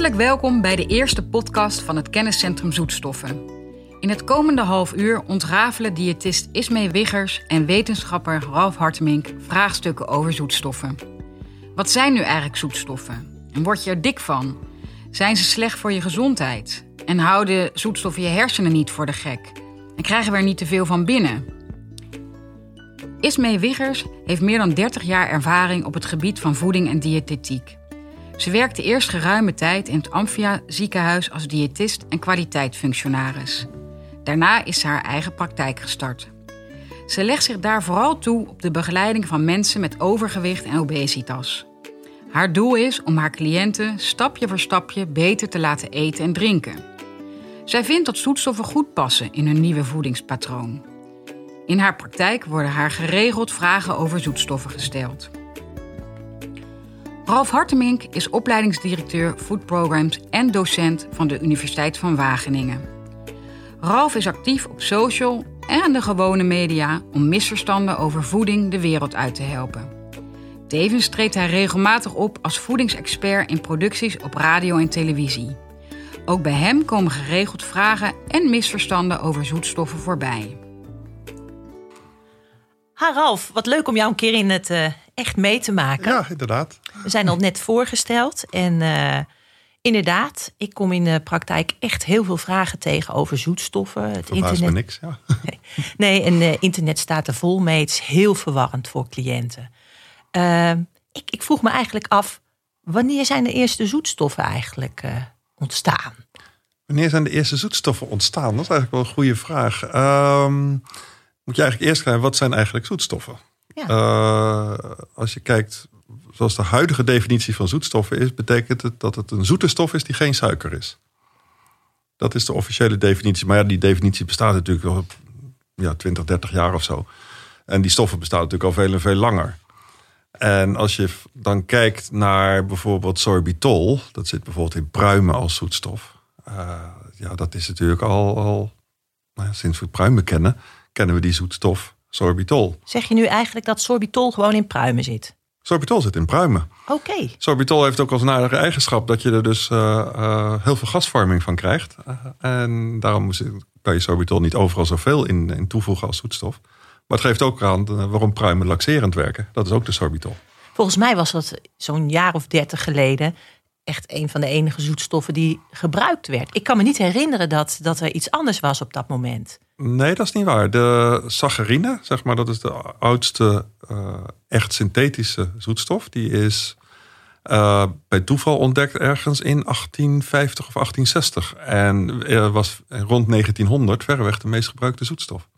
Hartelijk welkom bij de eerste podcast van het Kenniscentrum Zoetstoffen. In het komende half uur ontrafelen diëtist Ismee Wiggers en wetenschapper Ralf Hartemink vraagstukken over zoetstoffen. Wat zijn nu eigenlijk zoetstoffen? En word je er dik van? Zijn ze slecht voor je gezondheid? En houden zoetstoffen je hersenen niet voor de gek? En krijgen we er niet te veel van binnen? Ismee Wiggers heeft meer dan 30 jaar ervaring op het gebied van voeding en diëtetiek. Ze werkte eerst geruime tijd in het Amphia ziekenhuis als diëtist en kwaliteitsfunctionaris. Daarna is ze haar eigen praktijk gestart. Ze legt zich daar vooral toe op de begeleiding van mensen met overgewicht en obesitas. Haar doel is om haar cliënten stapje voor stapje beter te laten eten en drinken. Zij vindt dat zoetstoffen goed passen in hun nieuwe voedingspatroon. In haar praktijk worden haar geregeld vragen over zoetstoffen gesteld. Ralf Hartemink is opleidingsdirecteur Food Programs en docent van de Universiteit van Wageningen. Ralf is actief op social en de gewone media om misverstanden over voeding de wereld uit te helpen. Tevens treedt hij regelmatig op als voedingsexpert in producties op radio en televisie. Ook bij hem komen geregeld vragen en misverstanden over zoetstoffen voorbij. Ha Ralf, wat leuk om jou een keer in het uh, echt mee te maken. Ja, inderdaad. We zijn al net voorgesteld en uh, inderdaad, ik kom in de praktijk echt heel veel vragen tegen over zoetstoffen. Het internet. niks, ja. Nee, en uh, internet staat er vol mee. Het is heel verwarrend voor cliënten. ik, ik vroeg me eigenlijk af, wanneer zijn de eerste zoetstoffen eigenlijk ontstaan? Wanneer zijn de eerste zoetstoffen ontstaan? Dat is eigenlijk wel een goede vraag. Um, moet je eigenlijk eerst kijken, wat zijn eigenlijk zoetstoffen? Uh, als je kijkt, zoals de huidige definitie van zoetstoffen is, betekent het dat het een zoete stof is die geen suiker is. Dat is de officiële definitie. Maar ja, die definitie bestaat natuurlijk al ja, 20, 30 jaar of zo. En die stoffen bestaan natuurlijk al veel en veel langer. En als je dan kijkt naar bijvoorbeeld sorbitol, dat zit bijvoorbeeld in pruimen als zoetstof. Uh, ja, dat is natuurlijk al, al nou sinds we pruimen kennen, kennen we die zoetstof sorbitol. Zeg je nu eigenlijk dat sorbitol gewoon in pruimen zit? Sorbitol zit in pruimen. Oké. Sorbitol heeft ook als nadige eigenschap dat je er dus uh, uh, heel veel gasvorming van krijgt. Uh, en daarom kan je sorbitol niet overal zoveel in, in toevoegen als zoetstof. Maar het geeft ook aan waarom pruimen laxerend werken. Dat is ook de sorbitol. Volgens mij was dat zo'n jaar of dertig geleden echt een van de enige zoetstoffen die gebruikt werd. Ik kan me niet herinneren dat, dat er iets anders was op dat moment. Nee, dat is niet waar. De saccharine, zeg maar, dat is de oudste uh, echt synthetische zoetstof. Die is uh, bij toeval ontdekt ergens in 1850 of 1860. En uh, was rond 1900 verreweg de meest gebruikte zoetstof.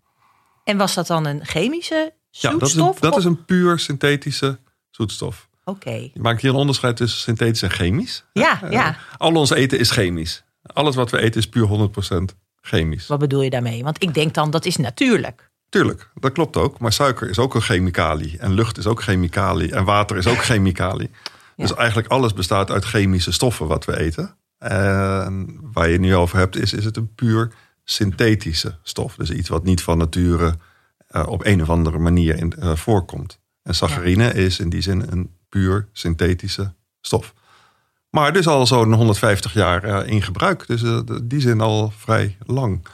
En was dat dan een chemische zoetstof? Ja, dat is een, dat is een puur synthetische zoetstof. Oké. Okay. Je maakt hier een onderscheid tussen synthetisch en chemisch. Ja, ja. Al ons eten is chemisch. Alles wat we eten is puur 100% chemisch. Wat bedoel je daarmee? Want ik denk dan dat is natuurlijk. Tuurlijk, dat klopt ook. Maar suiker is ook een chemicalie. En lucht is ook chemicalie. En water is ook chemicalie. Dus eigenlijk alles bestaat uit chemische stoffen wat we eten. En waar je het nu over hebt, is, is het een puur synthetische stof. Dus iets wat niet van nature uh, op een of andere manier in, uh, voorkomt. En saccharine is in die zin een puur synthetische stof. Maar dus al zo'n 150 jaar uh, in gebruik. Dus uh, die zin al vrij lang.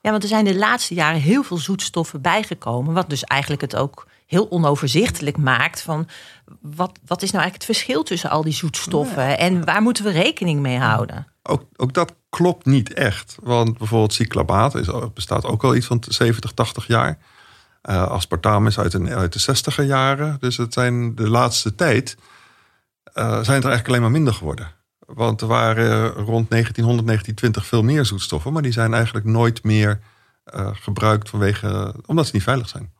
Ja, want er zijn de laatste jaren heel veel zoetstoffen bijgekomen. Wat dus eigenlijk het ook heel onoverzichtelijk maakt van wat, wat is nou eigenlijk het verschil tussen al die zoetstoffen en waar moeten we rekening mee houden? Ook, ook dat klopt niet echt. Want bijvoorbeeld cyclabaat is, bestaat ook al iets van 70, 80 jaar. Uh, aspartaam is uit, een, uit de 60 jaren. Dus het zijn de laatste tijd uh, zijn er eigenlijk alleen maar minder geworden. Want er waren rond 1900, 1920 veel meer zoetstoffen, maar die zijn eigenlijk nooit meer uh, gebruikt vanwege, omdat ze niet veilig zijn.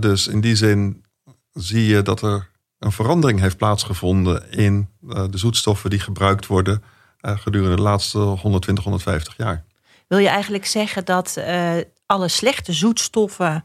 Dus in die zin zie je dat er een verandering heeft plaatsgevonden in de zoetstoffen die gebruikt worden gedurende de laatste 120, 150 jaar. Wil je eigenlijk zeggen dat alle slechte zoetstoffen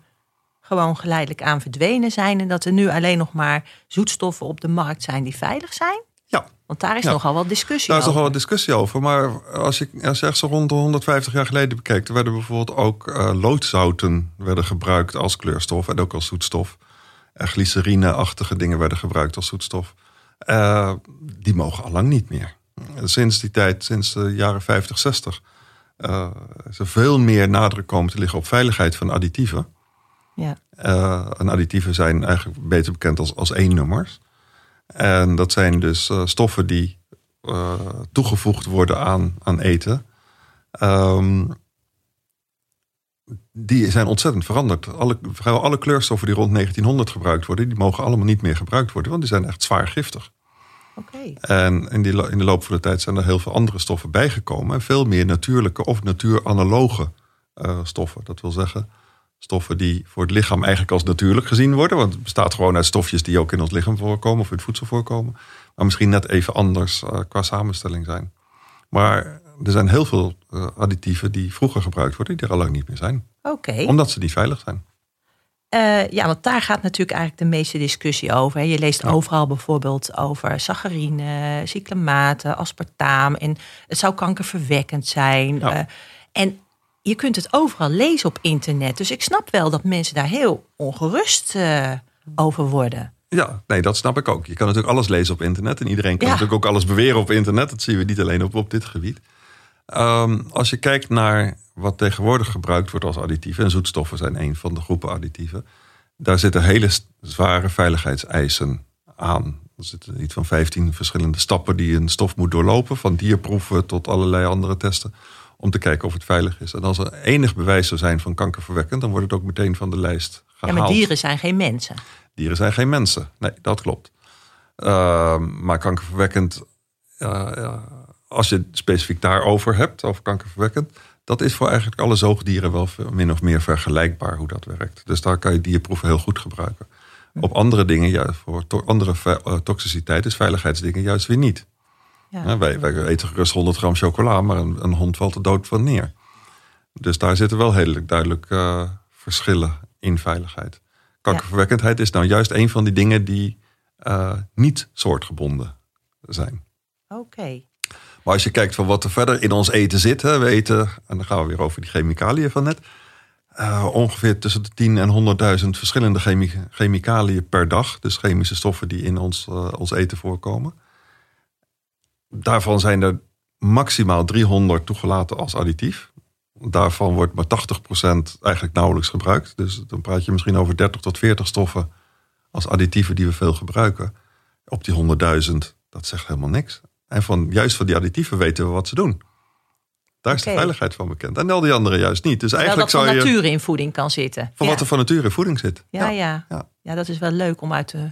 gewoon geleidelijk aan verdwenen zijn. En dat er nu alleen nog maar zoetstoffen op de markt zijn die veilig zijn? Ja. Want daar is nogal wat discussie over. Daar is nogal wat discussie over. Maar als je, als je echt zo rond de 150 jaar geleden bekijkt... werden bijvoorbeeld ook uh, loodzouten werden gebruikt als kleurstof en ook als zoetstof. Uh, glycerine-achtige dingen werden gebruikt als zoetstof. Uh, die mogen al lang niet meer. sinds die tijd, sinds de jaren 50, 60, uh, is er veel meer nadruk komen te liggen op veiligheid van additieven. Ja. Uh, en additieven zijn eigenlijk beter bekend als, als één-nummers. En dat zijn dus uh, stoffen die uh, toegevoegd worden aan, aan eten. Um, die zijn ontzettend veranderd. Alle, vrijwel alle kleurstoffen die rond 1900 gebruikt worden, die mogen allemaal niet meer gebruikt worden, want die zijn echt zwaar giftig. Okay. En in, die, in de loop van de tijd zijn er heel veel andere stoffen bijgekomen. En veel meer natuurlijke of natuuranaloge uh, stoffen. Dat wil zeggen, stoffen die voor het lichaam eigenlijk als natuurlijk gezien worden. Want het bestaat gewoon uit stofjes die ook in ons lichaam voorkomen of in het voedsel voorkomen. Maar misschien net even anders uh, qua samenstelling zijn. Maar er zijn heel veel uh, additieven die vroeger gebruikt worden, die er al lang niet meer zijn. Oké. Omdat ze niet veilig zijn. Uh, ja, want daar gaat natuurlijk eigenlijk de meeste discussie over. Je leest overal bijvoorbeeld over saccharine, cyclamaten, aspartaam. En het zou kankerverwekkend zijn. Ja. En je kunt het overal lezen op internet. Dus ik snap wel dat mensen daar heel ongerust uh, over worden. Ja, nee, dat snap ik ook. Je kan natuurlijk alles lezen op internet. En iedereen kan ja. natuurlijk ook alles beweren op internet. Dat zien we niet alleen op, op dit gebied. Um, als je kijkt naar wat tegenwoordig gebruikt wordt als additieven, en zoetstoffen zijn een van de groepen additieven, daar zitten hele zware veiligheidseisen aan. Er zitten iets van 15 verschillende stappen die een stof moet doorlopen, van dierproeven tot allerlei andere testen, om te kijken of het veilig is. En als er enig bewijs zou zijn van kankerverwekkend, dan wordt het ook meteen van de lijst gehaald. Ja, maar dieren zijn geen mensen. Dieren zijn geen mensen. Nee, dat klopt. Uh, maar kankerverwekkend, uh, als je het specifiek daarover hebt, over kankerverwekkend, dat is voor eigenlijk alle zoogdieren wel min of meer vergelijkbaar hoe dat werkt. Dus daar kan je dierproeven heel goed gebruiken. Op andere dingen, ja, voor to andere uh, toxiciteit is veiligheidsdingen juist weer niet. Ja. wij, wij, eten gerust 100 gram chocola, maar een, een, hond valt er dood van neer. Dus daar zitten wel heel duidelijk uh, verschillen in veiligheid. Kankerverwekkendheid is nou juist een van die dingen die uh, niet soortgebonden zijn. Oké. Maar als je kijkt van wat er verder in ons eten zit, hè, we eten, en dan gaan we weer over die chemicaliën van net. Uh, ongeveer tussen de 10 en 100.000 verschillende chemi chemicaliën per dag. Dus chemische stoffen die in ons, uh, ons eten voorkomen. Daarvan zijn er maximaal 300 toegelaten als additief. Daarvan wordt maar 80% eigenlijk nauwelijks gebruikt. Dus dan praat je misschien over 30 tot 40 stoffen als additieven die we veel gebruiken. Op die 100.000, dat zegt helemaal niks. En van, juist van die additieven weten we wat ze doen. Daar is de veiligheid van bekend. En al die andere juist niet. Dus eigenlijk dat van nature in voeding kan zitten. Van wat er van nature in voeding zit. Ja, ja. ja. ja. dat is wel leuk om uit de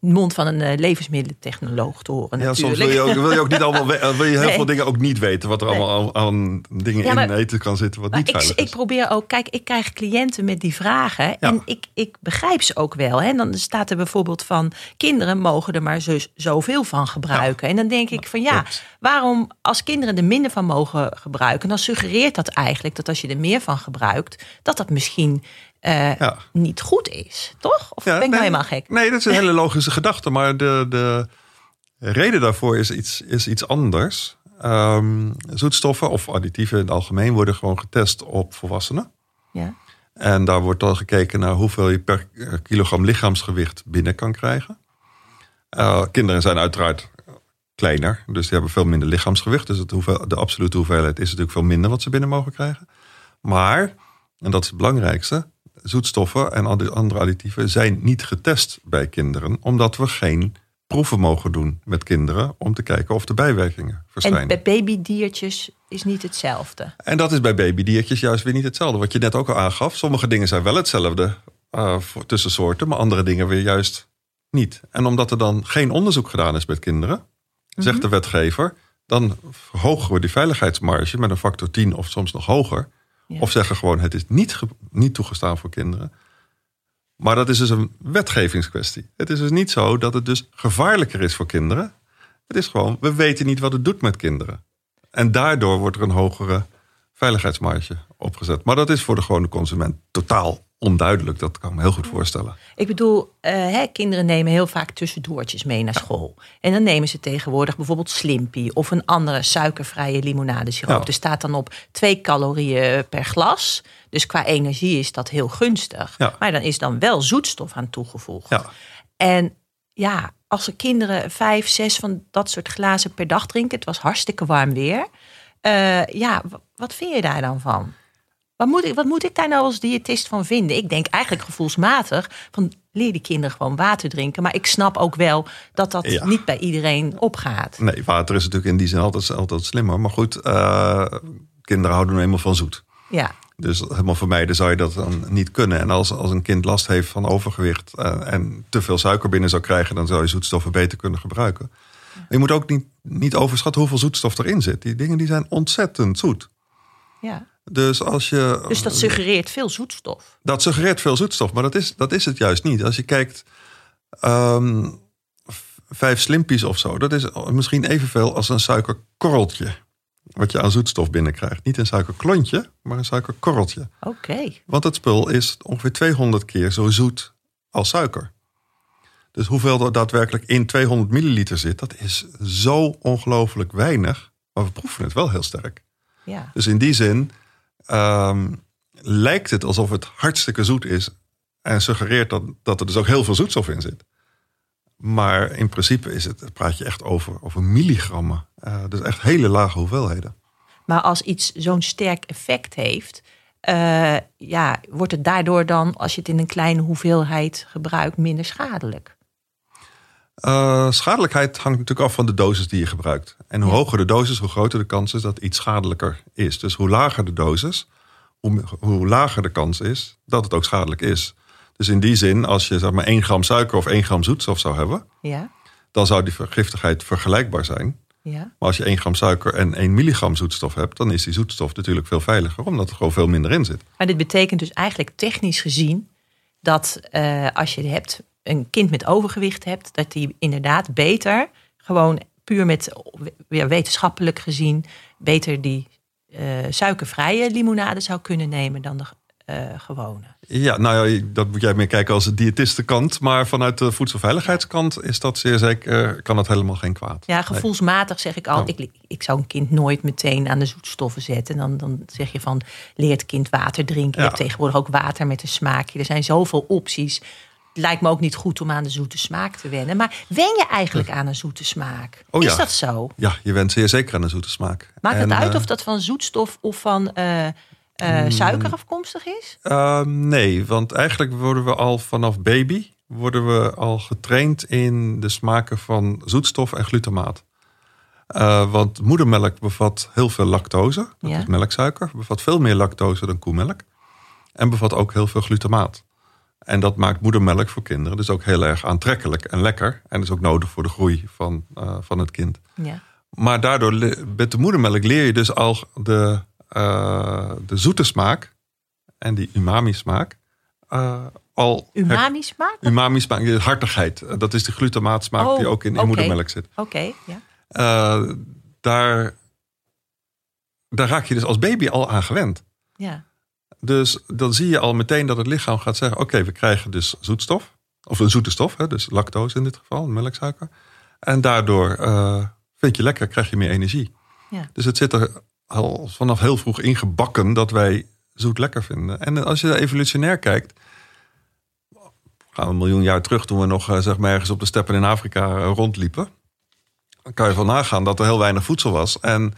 mond van een uh, levensmiddelentechnoloog te horen. Ja, soms wil je, ook, wil je ook niet allemaal wil je heel veel dingen ook niet weten. Wat er allemaal aan, dingen in eten kan zitten wat niet veilig ik, is. Ik probeer ook, kijk, ik krijg cliënten met die vragen. En ik, ik begrijp ze ook wel. Hè. Dan staat er bijvoorbeeld van kinderen mogen er maar zo, zoveel van gebruiken. En dan denk ik van ja, waarom als kinderen er minder van mogen gebruiken, dan suggereert dat eigenlijk dat als je er meer van gebruikt, dat dat misschien uh, ja. niet goed is, toch? Of ben ik nou helemaal gek? Nee, dat is een hele logische gedachte. Maar de, de reden daarvoor is iets, is iets anders. Um, zoetstoffen of additieven in het algemeen worden gewoon getest op volwassenen. Ja. En daar wordt dan gekeken naar hoeveel je per kilogram lichaamsgewicht binnen kan krijgen. Uh, kinderen zijn uiteraard kleiner, dus die hebben veel minder lichaamsgewicht. Dus het hoeveel, de absolute hoeveelheid is natuurlijk veel minder wat ze binnen mogen krijgen. Maar, en dat is het belangrijkste, zoetstoffen en andere additieven zijn niet getest bij kinderen, omdat we geen proeven mogen doen met kinderen om te kijken of de bijwerkingen verschijnen. En bij babydiertjes is niet hetzelfde. En dat is bij babydiertjes juist weer niet hetzelfde. Wat je net ook al aangaf, sommige dingen zijn wel hetzelfde uh, tussen soorten, maar andere dingen weer juist niet. En omdat er dan geen onderzoek gedaan is met kinderen, zegt de mhm. wetgever, dan verhogen we die veiligheidsmarge met een factor 10 of soms nog hoger. Of zeggen gewoon het is niet, niet toegestaan voor kinderen. Maar dat is dus een wetgevingskwestie. Het is dus niet zo dat het dus gevaarlijker is voor kinderen. Het is gewoon, we weten niet wat het doet met kinderen. En daardoor wordt er een hogere veiligheidsmarge opgezet. Maar dat is voor de gewone consument totaal onduidelijk. Dat kan ik me heel goed voorstellen. Ik bedoel, uh, hè, kinderen nemen heel vaak tussendoortjes mee naar school. En dan nemen ze tegenwoordig bijvoorbeeld Slimpy of een andere suikervrije limonadesiroop. Ja. Er staat dan op twee calorieën per glas. Dus qua energie is dat heel gunstig. Ja. Maar dan is dan wel zoetstof aan toegevoegd. Ja. En ja, als er kinderen vijf, zes van dat soort glazen per dag drinken, het was hartstikke warm weer. Uh, ja, wat vind je daar dan van? Wat moet, ik, wat moet ik daar nou als diëtist van vinden? Ik denk eigenlijk gevoelsmatig van leer die kinderen gewoon water drinken. Maar ik snap ook wel dat dat niet bij iedereen opgaat. Nee, water is natuurlijk in die zin altijd, altijd slimmer. Maar goed, uh, kinderen houden nu eenmaal van zoet. Ja. Dus helemaal vermijden zou je dat dan niet kunnen. En als, als een kind last heeft van overgewicht uh, en te veel suiker binnen zou krijgen, dan zou je zoetstoffen beter kunnen gebruiken. Je moet ook niet, niet overschatten hoeveel zoetstof erin zit. Die dingen die zijn ontzettend zoet. Ja. Dus, als je, dus dat suggereert veel zoetstof. Dat suggereert veel zoetstof, maar dat is, dat is het juist niet. Als je kijkt, um, vijf slimpies of zo, dat is misschien evenveel als een suikerkorreltje. Wat je aan zoetstof binnenkrijgt. Niet een suikerklontje, maar een suikerkorreltje. Oké. Want het spul is ongeveer 200 keer zo zoet als suiker. Dus hoeveel er daadwerkelijk in 200 milliliter zit, dat is zo ongelooflijk weinig. Maar we proeven het wel heel sterk. Ja. Dus in die zin um, lijkt het alsof het hartstikke zoet is. En suggereert dat, dat er dus ook heel veel zoetstof in zit. Maar in principe is het, praat je echt over, over milligrammen. Uh, dus echt hele lage hoeveelheden. Maar als iets zo'n sterk effect heeft, uh, ja, wordt het daardoor dan, als je het in een kleine hoeveelheid gebruikt, minder schadelijk? Uh, schadelijkheid hangt natuurlijk af van de dosis die je gebruikt. En hoe hoger de dosis, hoe groter de kans is dat iets schadelijker is. Dus hoe lager de dosis, hoe, hoe lager de kans is dat het ook schadelijk is. Dus in die zin, als je zeg maar 1 gram suiker of 1 gram zoetstof zou hebben, ja. dan zou die vergiftigheid vergelijkbaar zijn. Ja. Maar als je 1 gram suiker en 1 milligram zoetstof hebt, dan is die zoetstof natuurlijk veel veiliger, omdat er gewoon veel minder in zit. Maar dit betekent dus eigenlijk technisch gezien dat uh, als je hebt een kind met overgewicht hebt, dat die inderdaad beter, gewoon puur met ja, wetenschappelijk gezien, beter die uh, suikervrije limonade zou kunnen nemen dan de uh, gewone. Ja, nou ja, dat moet jij meer kijken als de diëtistenkant. Maar vanuit de voedselveiligheidskant is dat zeer zeker, kan dat helemaal geen kwaad. Ja, gevoelsmatig zeg ik altijd, ik, ik zou een kind nooit meteen aan de zoetstoffen zetten. Dan, dan zeg je van, leert kind water drinken. Je hebt tegenwoordig ook water met een smaakje. Er zijn zoveel opties lijkt me ook niet goed om aan de zoete smaak te wennen. Maar wen je eigenlijk aan een zoete smaak? Oh, is dat zo? Ja, je went zeer zeker aan een zoete smaak. Maakt het uit uh, of dat van zoetstof of van uh, uh, suiker afkomstig is? Ehm, nee, want eigenlijk worden we al vanaf baby worden we al getraind in de smaken van zoetstof en glutamaat. want moedermelk bevat heel veel lactose, dat ja. is melksuiker, bevat veel meer lactose dan koemelk. En bevat ook heel veel glutamaat. En dat maakt moedermelk voor kinderen dus ook heel erg aantrekkelijk en lekker. En is ook nodig voor de groei van, uh, van het kind. Ja. Maar daardoor, met de moedermelk leer je dus al de, uh, de zoete smaak en die umami smaak. Uh, al umami smaak? Umami smaak, hartigheid. Dat is de glutamaat oh, die ook in, in okay. moedermelk zit. Oké, okay, ja. daar, daar raak je dus als baby al aan gewend. Ja. Dus dan zie je al meteen dat het lichaam gaat zeggen: Oké, we krijgen dus zoetstof. Of een zoete stof, hè, dus lactose in dit geval, melksuiker. En daardoor uh, vind je lekker, krijg je meer energie. Ja. Dus het zit er al vanaf heel vroeg ingebakken dat wij zoet lekker vinden. En als je evolutionair kijkt, gaan we een miljoen jaar terug toen we nog uh, zeg maar ergens op de steppen in Afrika uh, rondliepen. Dan kan je van nagaan dat er heel weinig voedsel was. En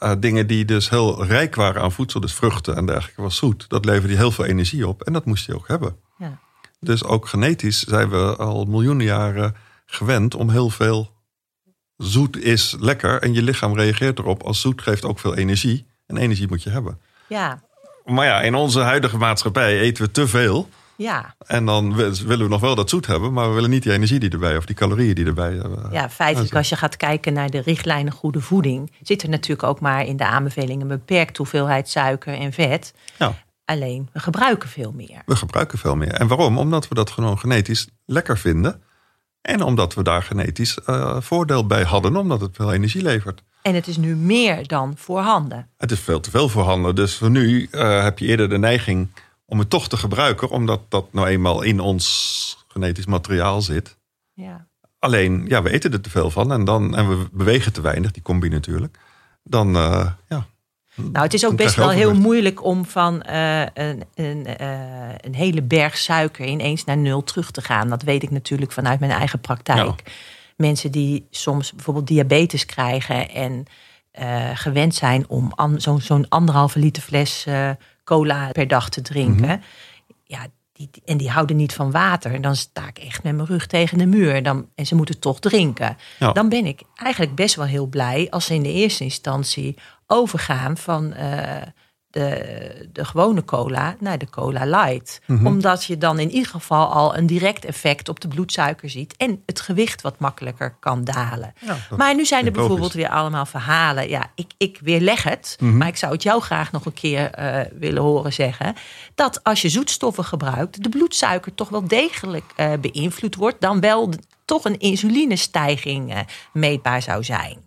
uh, dingen die dus heel rijk waren aan voedsel, dus vruchten en dergelijke, was zoet. Dat leverde heel veel energie op en dat moest je ook hebben. Ja. Dus ook genetisch zijn we al miljoenen jaren gewend om heel veel zoet is lekker en je lichaam reageert erop als zoet geeft ook veel energie en energie moet je hebben. Ja. Maar ja, in onze huidige maatschappij eten we te veel. Ja. En dan willen we nog wel dat zoet hebben, maar we willen niet die energie die erbij of die calorieën die erbij hebben. Ja, feitelijk, als je gaat kijken naar de richtlijnen goede voeding, zit er natuurlijk ook maar in de aanbevelingen een beperkt hoeveelheid suiker en vet. Ja. Alleen, we gebruiken veel meer. We gebruiken veel meer. En waarom? Omdat we dat gewoon genetisch lekker vinden. En omdat we daar genetisch uh, voordeel bij hadden, omdat het veel energie levert. En het is nu meer dan voorhanden. Het is veel te veel voorhanden. Dus voor nu uh, heb je eerder de neiging om het toch te gebruiken, omdat dat nou eenmaal in ons genetisch materiaal zit. Ja. Alleen, ja, we eten er te veel van en, dan, en we bewegen te weinig, die combi natuurlijk. Dan, uh, ja. Nou, het is ook best wel heel moeilijk om van uh, een, een, uh, een, hele berg suiker ineens naar nul terug te gaan. Dat weet ik natuurlijk vanuit mijn eigen praktijk. Mensen die soms bijvoorbeeld diabetes krijgen en gewend zijn om zo'n zo'n anderhalve liter fles cola per dag te drinken. Mhm. Ja, die, en die houden niet van water. Dan sta ik echt met mijn rug tegen de muur. Dan, en ze moeten toch drinken. Dan ben ik eigenlijk best wel heel blij als ze in de eerste instantie overgaan van uh, de, de gewone cola naar de cola light. Mhm. Omdat je dan in ieder geval al een direct effect op de bloedsuiker ziet. En het gewicht wat makkelijker kan dalen. maar nu zijn er bijvoorbeeld weer allemaal verhalen. Ja, ik, ik weerleg het. Mhm. Maar ik zou het jou graag nog een keer uh, willen horen zeggen. Dat als je zoetstoffen gebruikt, de bloedsuiker toch wel degelijk uh, beïnvloed wordt. Dan wel toch een insulinestijging uh, meetbaar zou zijn.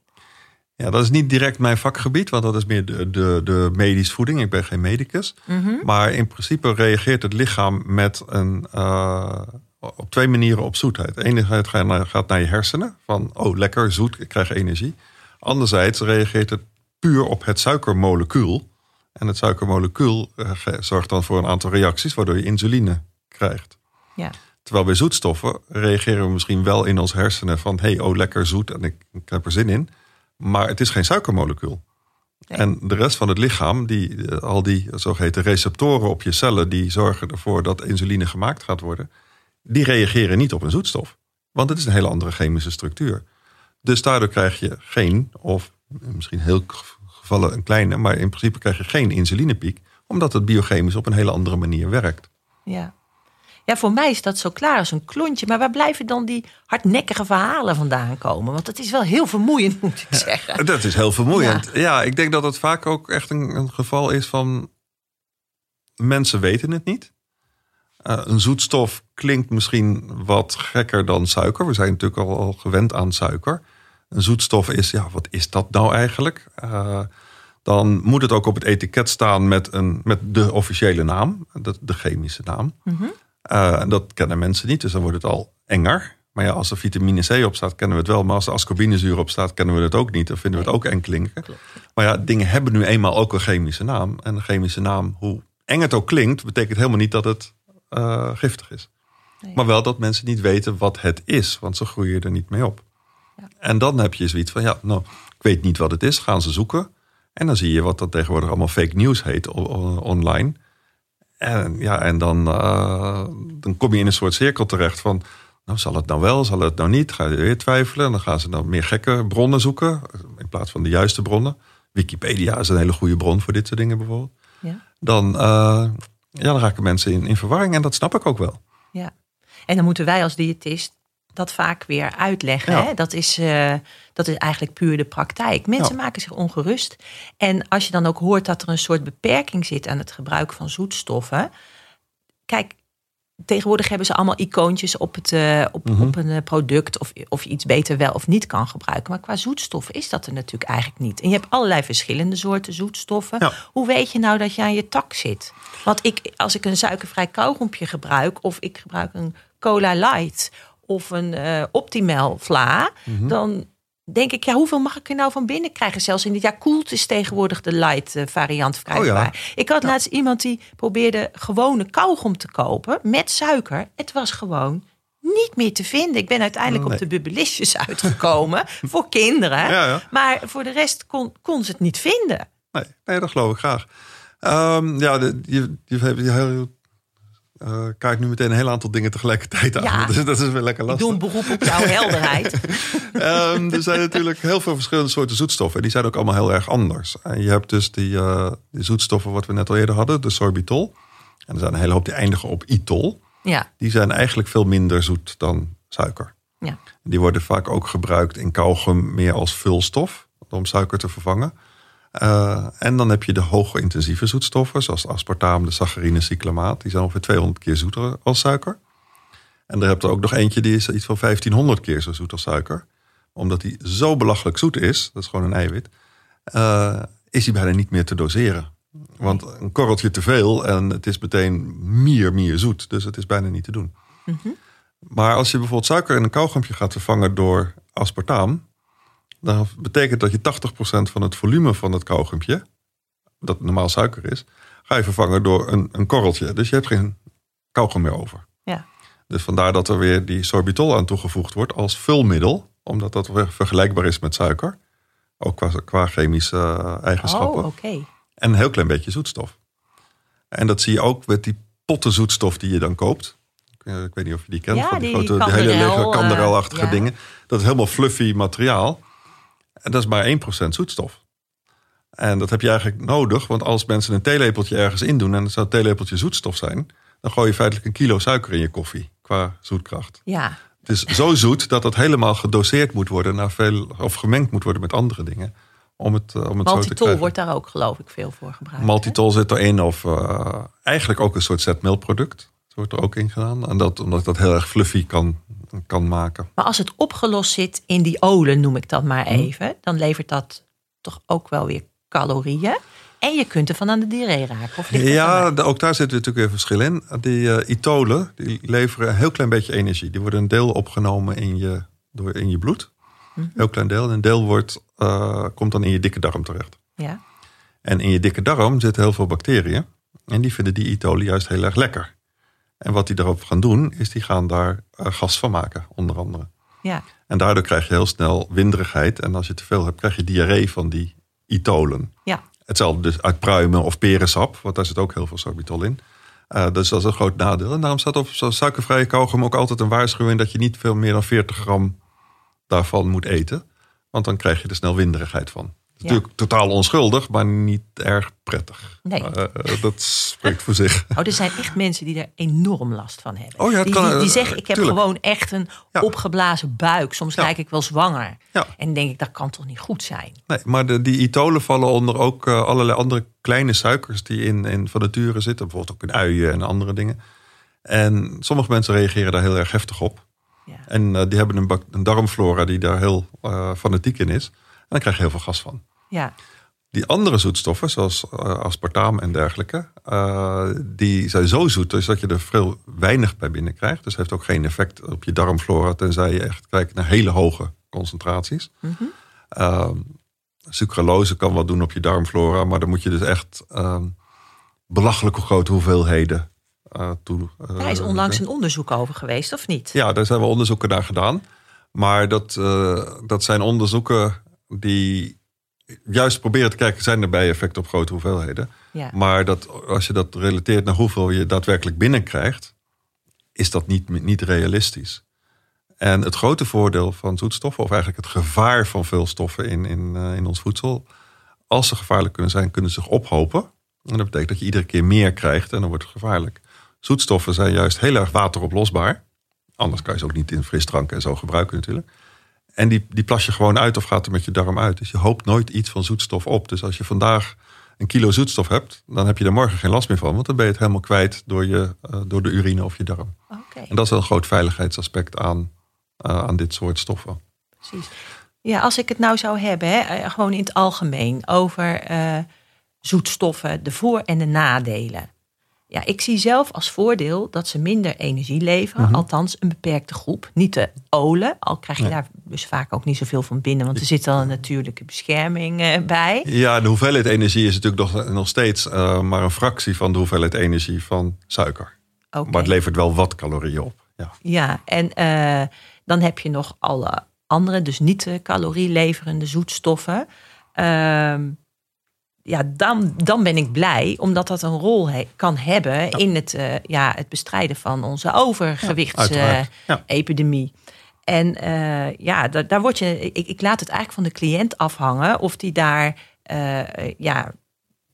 Ja, dat is niet direct mijn vakgebied, want dat is meer de, de, de medische voeding. Ik ben geen medicus. Mhm. Maar in principe reageert het lichaam met een, uh, op twee manieren op zoetheid. De ene gaat naar je hersenen, van oh lekker, zoet, ik krijg energie. Anderzijds reageert het puur op het suikermolecuul. En het suikermolecuul uh, zorgt dan voor een aantal reacties, waardoor je insuline krijgt. Ja. Terwijl bij zoetstoffen reageren we misschien wel in ons hersenen van hey, oh lekker zoet en ik, ik heb er zin in. Maar het is geen suikermolecuul. En de rest van het lichaam, die, eh, al die zogeheten receptoren op je cellen, die zorgen ervoor dat insuline gemaakt gaat worden, die reageren niet op een zoetstof. Want het is een hele andere chemische structuur. Dus daardoor krijg je geen, of misschien heel gevallen een kleine, maar in principe krijg je geen insulinepiek, omdat het biochemisch op een hele andere manier werkt. Ja. Ja, voor mij is dat zo klaar als een klontje. Maar waar blijven dan die hardnekkige verhalen vandaan komen? Want het is wel heel vermoeiend, moet ik zeggen. Dat is heel vermoeiend. Ja, ik denk dat het vaak ook echt een, een geval is van... mensen weten het niet. Uh, een zoetstof klinkt misschien wat gekker dan suiker. We zijn natuurlijk al, al gewend aan suiker. Een zoetstof is, ja, wat is dat nou eigenlijk? Uh, dan moet het ook op het etiket staan met, een, met de officiële naam, de, de chemische naam. Mm uh, dat kennen mensen niet, dus dan wordt het al enger. Maar ja, als er vitamine C op staat, kennen we het wel. Maar als er ascorbinezuur op staat, kennen we het ook niet. Dan vinden we het ook eng klinken. Maar ja, dingen hebben nu eenmaal ook een chemische naam. En een chemische naam, hoe eng het ook klinkt, betekent helemaal niet dat het uh, giftig is. Maar wel dat mensen niet weten wat het is, want ze groeien er niet mee op. Ja. En dan heb je zoiets van, ja, nou, ik weet niet wat het is. Gaan ze zoeken. En dan zie je wat dat tegenwoordig allemaal fake news heet online. En, ja, en dan, uh, dan kom je in een soort cirkel terecht van... Nou, zal het nou wel, zal het nou niet? Ga je weer twijfelen. En dan gaan ze dan meer gekke bronnen zoeken. In plaats van de juiste bronnen. Wikipedia is een hele goede bron voor dit soort dingen bijvoorbeeld. Ja. Dan, uh, ja, dan raken mensen in, in verwarring. En dat snap ik ook wel. Ja. En dan moeten wij als diëtist dat vaak weer uitleggen. Hè? Dat, is, uh, dat is eigenlijk puur de praktijk. Mensen maken zich ongerust. En als je dan ook hoort dat er een soort beperking zit aan het gebruik van zoetstoffen. Kijk, tegenwoordig hebben ze allemaal icoontjes op, het, uh, op, mhm. op een eh, product. Of, of je iets beter wel of niet kan gebruiken. Maar qua zoetstoffen is dat er natuurlijk eigenlijk niet. En je hebt allerlei verschillende soorten zoetstoffen. Hoe weet je nou dat je aan je tak zit? Want ik, als ik een suikervrij kauwgompje gebruik. Of ik gebruik een cola light of een uh, optimal vla, mhm. dan denk ik, ja, hoeveel mag ik er nou van binnen krijgen? Zelfs in dit jaar koelt is tegenwoordig de light uh, variant verkrijgbaar. Oh ik had laatst iemand die probeerde gewone kauwgom te kopen met suiker. Het was gewoon niet meer te vinden. Ik ben uiteindelijk op de bubbelisjes uitgekomen voor kinderen. Ja, maar voor de rest kon, kon ze het niet vinden. Nee, nee dat geloof ik graag. Um, ja, de, je, je, je, uh, kijk nu meteen een heel aantal dingen tegelijkertijd aan. Ja, dus dat is wel lekker lastig. Ik doe een beroep op jouw helderheid. um, er zijn natuurlijk heel veel verschillende soorten zoetstoffen. Die zijn ook allemaal heel erg anders. En je hebt dus die, uh, die zoetstoffen wat we net al eerder hadden. De sorbitol. En er zijn een hele hoop die eindigen op itol. Ja. Die zijn eigenlijk veel minder zoet dan suiker. Ja. Die worden vaak ook gebruikt in kauwgum meer als vulstof. Om suiker te vervangen. Uh, en dan heb je de hoge intensieve zoetstoffen, zoals aspartaam, de saccharine, cyclamaat. Die zijn ongeveer 200 keer zoeter als suiker. En er heb je ook nog eentje die is iets van 1500 keer zo zoet als suiker. Omdat die zo belachelijk zoet is, dat is gewoon een eiwit, uh, is die bijna niet meer te doseren. Want een korreltje te veel en het is meteen meer, meer zoet. Dus het is bijna niet te doen. Mm -hmm. Maar als je bijvoorbeeld suiker in een kauwgompje gaat vervangen door aspartaam, dan betekent dat je 80% van het volume van het kauwgompje dat normaal suiker is, ga je vervangen door een, een korreltje. Dus je hebt geen kauwgom meer over. Ja. Dus vandaar dat er weer die sorbitol aan toegevoegd wordt als vulmiddel. Omdat dat weer vergelijkbaar is met suiker. Ook qua, qua chemische eh, eigenschappen. Oh, oké. En een heel klein beetje zoetstof. En dat zie je ook met die potten zoetstof die je dan koopt. Ik, weet niet of je die kent. Ja, van die, die grote, die hele lege kanderelachtige eh, ja. dingen. Dat is helemaal fluffy materiaal. En dat is maar 1% zoetstof. En dat heb je eigenlijk nodig. Want als mensen een theelepeltje ergens in doen... en het zou een theelepeltje zoetstof zijn... dan gooi je feitelijk een kilo suiker in je koffie. Qua zoetkracht. Ja, Het is zo zoet dat het helemaal gedoseerd moet worden... Naar veel, of gemengd moet worden met andere dingen. Om het, eh, om het zo te Maltitol wordt daar ook geloof ik veel voor gebruikt. hè? Maltitol zit erin of eh, eigenlijk ook een soort zetmeelproduct. Dat wordt er ook in gedaan. En dat, omdat dat heel erg fluffy kan, kan maken. Maar als het opgelost zit in die olen, noem ik dat maar Mhm. even, dan levert dat toch ook wel weer calorieën. En je kunt ervan aan de diarree raken. Of Ja, ook daar zit natuurlijk weer verschil in. Die eh, itolen die leveren een heel klein beetje energie. Die worden een deel opgenomen in je, door, in je bloed. Mhm. Heel klein deel. En een deel wordt, eh, komt dan in je dikke darm terecht. ja. En in je dikke darm zitten heel veel bacteriën. En die vinden die itolen juist heel erg lekker. En wat die daarop gaan doen, is die gaan daar eh, gas van maken, onder andere. ja. En daardoor krijg je heel snel winderigheid. En als je te veel hebt, krijg je diarree van die itolen. Ja. Hetzelfde dus uit pruimen of perensap, want daar zit ook heel veel sorbitol in. Eh, dus dat is een groot nadeel. En daarom staat op zo'n suikervrije kauwgom ook altijd een waarschuwing... dat je niet veel meer dan 40 gram daarvan moet eten. Want dan krijg je er snel winderigheid van. Natuurlijk totaal onschuldig, maar niet erg prettig. Nee. Eh, dat spreekt voor zich. Oh, er zijn echt mensen die er enorm last van hebben. Oh ja, die, kan, die, die eh, zeggen, ik heb tuurlijk. gewoon echt een Ja. opgeblazen buik. Soms Ja. lijk ik wel zwanger. Ja. En denk ik, dat kan toch niet goed zijn? Nee, maar de, die itolen vallen onder ook eh, allerlei andere kleine suikers die in, in van nature zitten. Bijvoorbeeld ook in uien en andere dingen. En sommige mensen reageren daar heel erg heftig op. Ja. En die hebben een, een darmflora die daar heel fanatiek in is. En dan krijg je heel veel gas van. Ja. Die andere zoetstoffen, zoals eh, aspartaam en dergelijke, eh, die zijn zo zoet dus dat je er veel weinig bij binnen krijgt. Dus heeft ook geen effect op je darmflora, tenzij je echt kijkt naar hele hoge concentraties. Ehm, sucralose kan wat doen op je darmflora, maar dan moet je dus echt ehm belachelijke grote hoeveelheden eh toe. Daar is onlangs een onderzoek over geweest, of niet? ja, daar zijn wel onderzoeken naar gedaan. Maar dat, dat zijn onderzoeken die juist proberen te kijken... zijn er bijeffecten op grote hoeveelheden. Ja. Maar dat, als je dat relateert naar hoeveel je daadwerkelijk binnenkrijgt... is dat niet, niet realistisch. En het grote voordeel van zoetstoffen... of eigenlijk het gevaar van veel stoffen in, in, eh, in ons voedsel... als ze gevaarlijk kunnen zijn, kunnen ze zich ophopen. En dat betekent dat je iedere keer meer krijgt en dan wordt het gevaarlijk. Zoetstoffen zijn juist heel erg wateroplosbaar. Anders kan je ze ook niet in frisdrank en zo gebruiken natuurlijk. En die, die plas je gewoon uit of gaat er met je darm uit. Dus je hoopt nooit iets van zoetstof op. Dus als je vandaag een kilo zoetstof hebt, dan heb je er morgen geen last meer van. Want dan ben je het helemaal kwijt door, je, eh, door de urine of je darm. Oké, En dat is wel een groot veiligheidsaspect aan, eh, aan dit soort stoffen. precies. Ja, als ik het nou zou hebben, hè, eh, gewoon in het algemeen, over zoetstoffen, de voor- en de nadelen. Ja, ik zie zelf als voordeel dat ze minder energie leveren. Mhm. Althans, een beperkte groep. Niet de olen, al krijg je Nee. daar dus vaak ook niet zoveel van binnen. Want er zit al een natuurlijke bescherming eh, bij. Ja, de hoeveelheid energie is natuurlijk nog, nog steeds eh, maar een fractie van de hoeveelheid energie van suiker. Oké. Maar het levert wel wat calorieën op. Ja. Ja, en eh, dan heb je nog alle andere, dus niet de calorieleverende zoetstoffen. Ehm, ja, dan, dan ben ik blij, omdat dat een rol he- kan hebben in het, eh, ja, het bestrijden van onze uiteraard. Ja. overgewichtsepidemie. en eh, ja, daar, daar word je, ik, ik laat het eigenlijk van de cliënt afhangen of die daar eh, ja,